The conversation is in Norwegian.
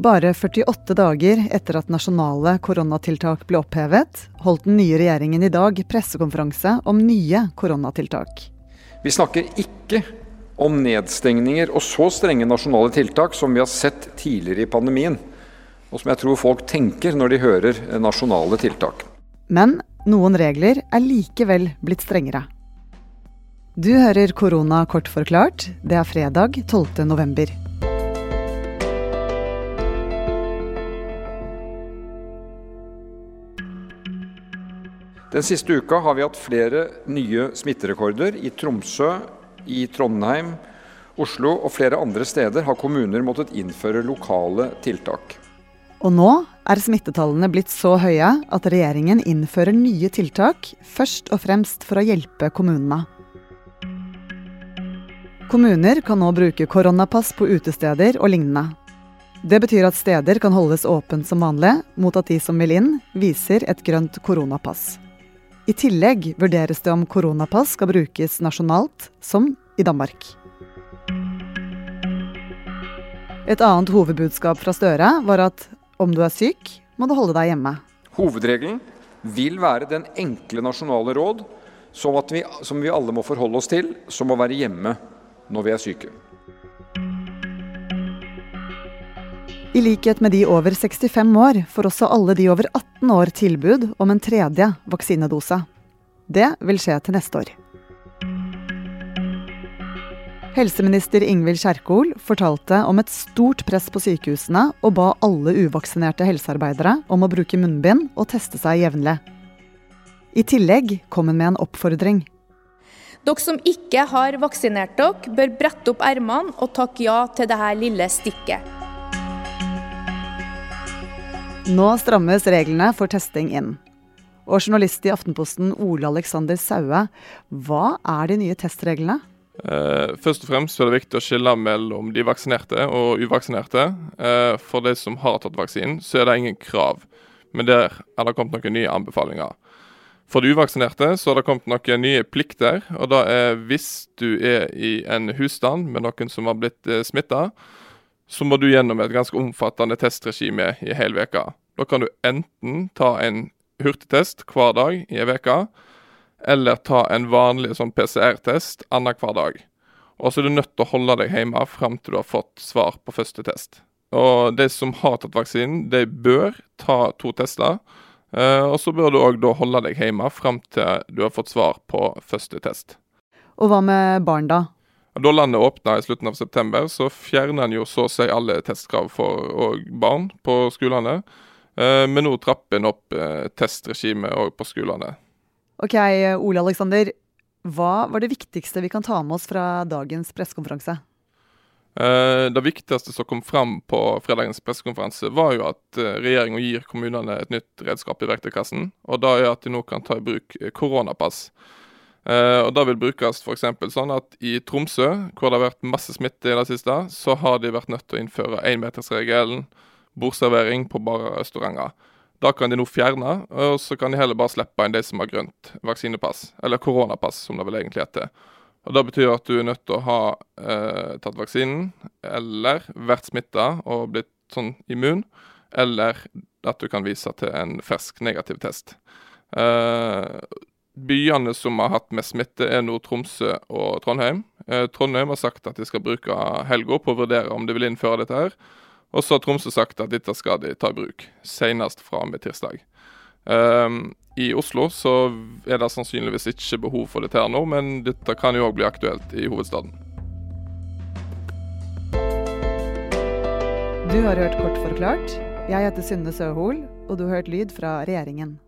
Bare 48 dager etter at nasjonale koronatiltak ble opphevet, holdt den nye regjeringen i dag pressekonferanse om nye koronatiltak. Vi snakker ikke om nedstengninger og så strenge nasjonale tiltak som vi har sett tidligere i pandemien, og som jeg tror folk tenker når de hører nasjonale tiltak. Men noen regler er likevel blitt strengere. Du hører Korona kort forklart. Det er fredag 12. november. Den siste uka har vi hatt flere nye smitterekorder. I Tromsø, i Trondheim, Oslo og flere andre steder har kommuner måttet innføre lokale tiltak. Og nå er smittetallene blitt så høye at regjeringen innfører nye tiltak, først og fremst for å hjelpe kommunene. Kommuner kan nå bruke koronapass på utesteder og lignende. Det betyr at steder kan holdes åpent som vanlig, mot at de som vil inn, viser et grønt koronapass. I tillegg vurderes det om koronapass skal brukes nasjonalt, som i Danmark. Et annet hovedbudskap fra Støre var at om du er syk, må du holde deg hjemme. Hovedregelen vil være den enkle nasjonale råd som, vi, som vi alle må forholde oss til, som å være hjemme når vi er syke. I likhet med de over 65 år får også alle de over 18 år tilbud om en tredje vaksinedose. Det vil skje til neste år. Helseminister Ingvild Kjerkol fortalte om et stort press på sykehusene og ba alle uvaksinerte helsearbeidere om å bruke munnbind og teste seg jevnlig. I tillegg kom hun med en oppfordring. Dere som ikke har vaksinert dere, bør brette opp ermene og takke ja til dette lille stikket. Nå strammes reglene for testing inn. Og journalist i Aftenposten Ole Alexander Saue, hva er de nye testreglene? Eh, først og fremst er det viktig å skille mellom de vaksinerte og uvaksinerte. Eh, for de som har tatt vaksinen, så er det ingen krav. Men der er det kommet noen nye anbefalinger. For de uvaksinerte så har det kommet noen nye plikter. og det er Hvis du er i en husstand med noen som har blitt eh, smitta, så må du gjennom et ganske omfattende testregime i hel veka. Da kan du enten ta en hurtigtest hver dag i ei uke, eller ta en vanlig sånn PCR-test annenhver dag. Og så er du nødt til å holde deg hjemme fram til du har fått svar på første test. Og de som har tatt vaksinen, de bør ta to tester. Eh, og så bør du òg da holde deg hjemme fram til du har fått svar på første test. Og hva med barn, da? Da landet åpna i slutten av september, så fjerner en jo så å si alle testkrav for barn på skolene. Eh, men nå trapper en opp eh, testregimet òg på skolene. Ok, Ole Aleksander. Hva var det viktigste vi kan ta med oss fra dagens pressekonferanse? Eh, det viktigste som kom fram på fredagens pressekonferanse, var jo at regjeringa gir kommunene et nytt redskap i verktøykassen. Og det er at de nå kan ta i bruk koronapass. Uh, og Det vil brukes f.eks. sånn at i Tromsø, hvor det har vært masse smitte i det siste, så har de vært nødt til å innføre énmetersregelen, bordservering på bare restauranter. Da kan de nå fjerne, og så kan de heller bare slippe inn de som har grønt vaksinepass, eller koronapass, som det vel egentlig heter. Og Det betyr at du er nødt til å ha uh, tatt vaksinen, eller vært smitta og blitt sånn immun, eller at du kan vise til en fersk negativ test. Uh, Byene som har hatt mest smitte, er nå Tromsø og Trondheim. Eh, Trondheim har sagt at de skal bruke helga på å vurdere om de vil innføre dette. her. Og så har Tromsø sagt at dette skal de ta i bruk, senest fra og med tirsdag. Um, I Oslo så er det sannsynligvis ikke behov for dette her nå, men dette kan jo òg bli aktuelt i hovedstaden. Du har hørt Kort forklart. Jeg heter Synne Søhol, og du har hørt lyd fra regjeringen.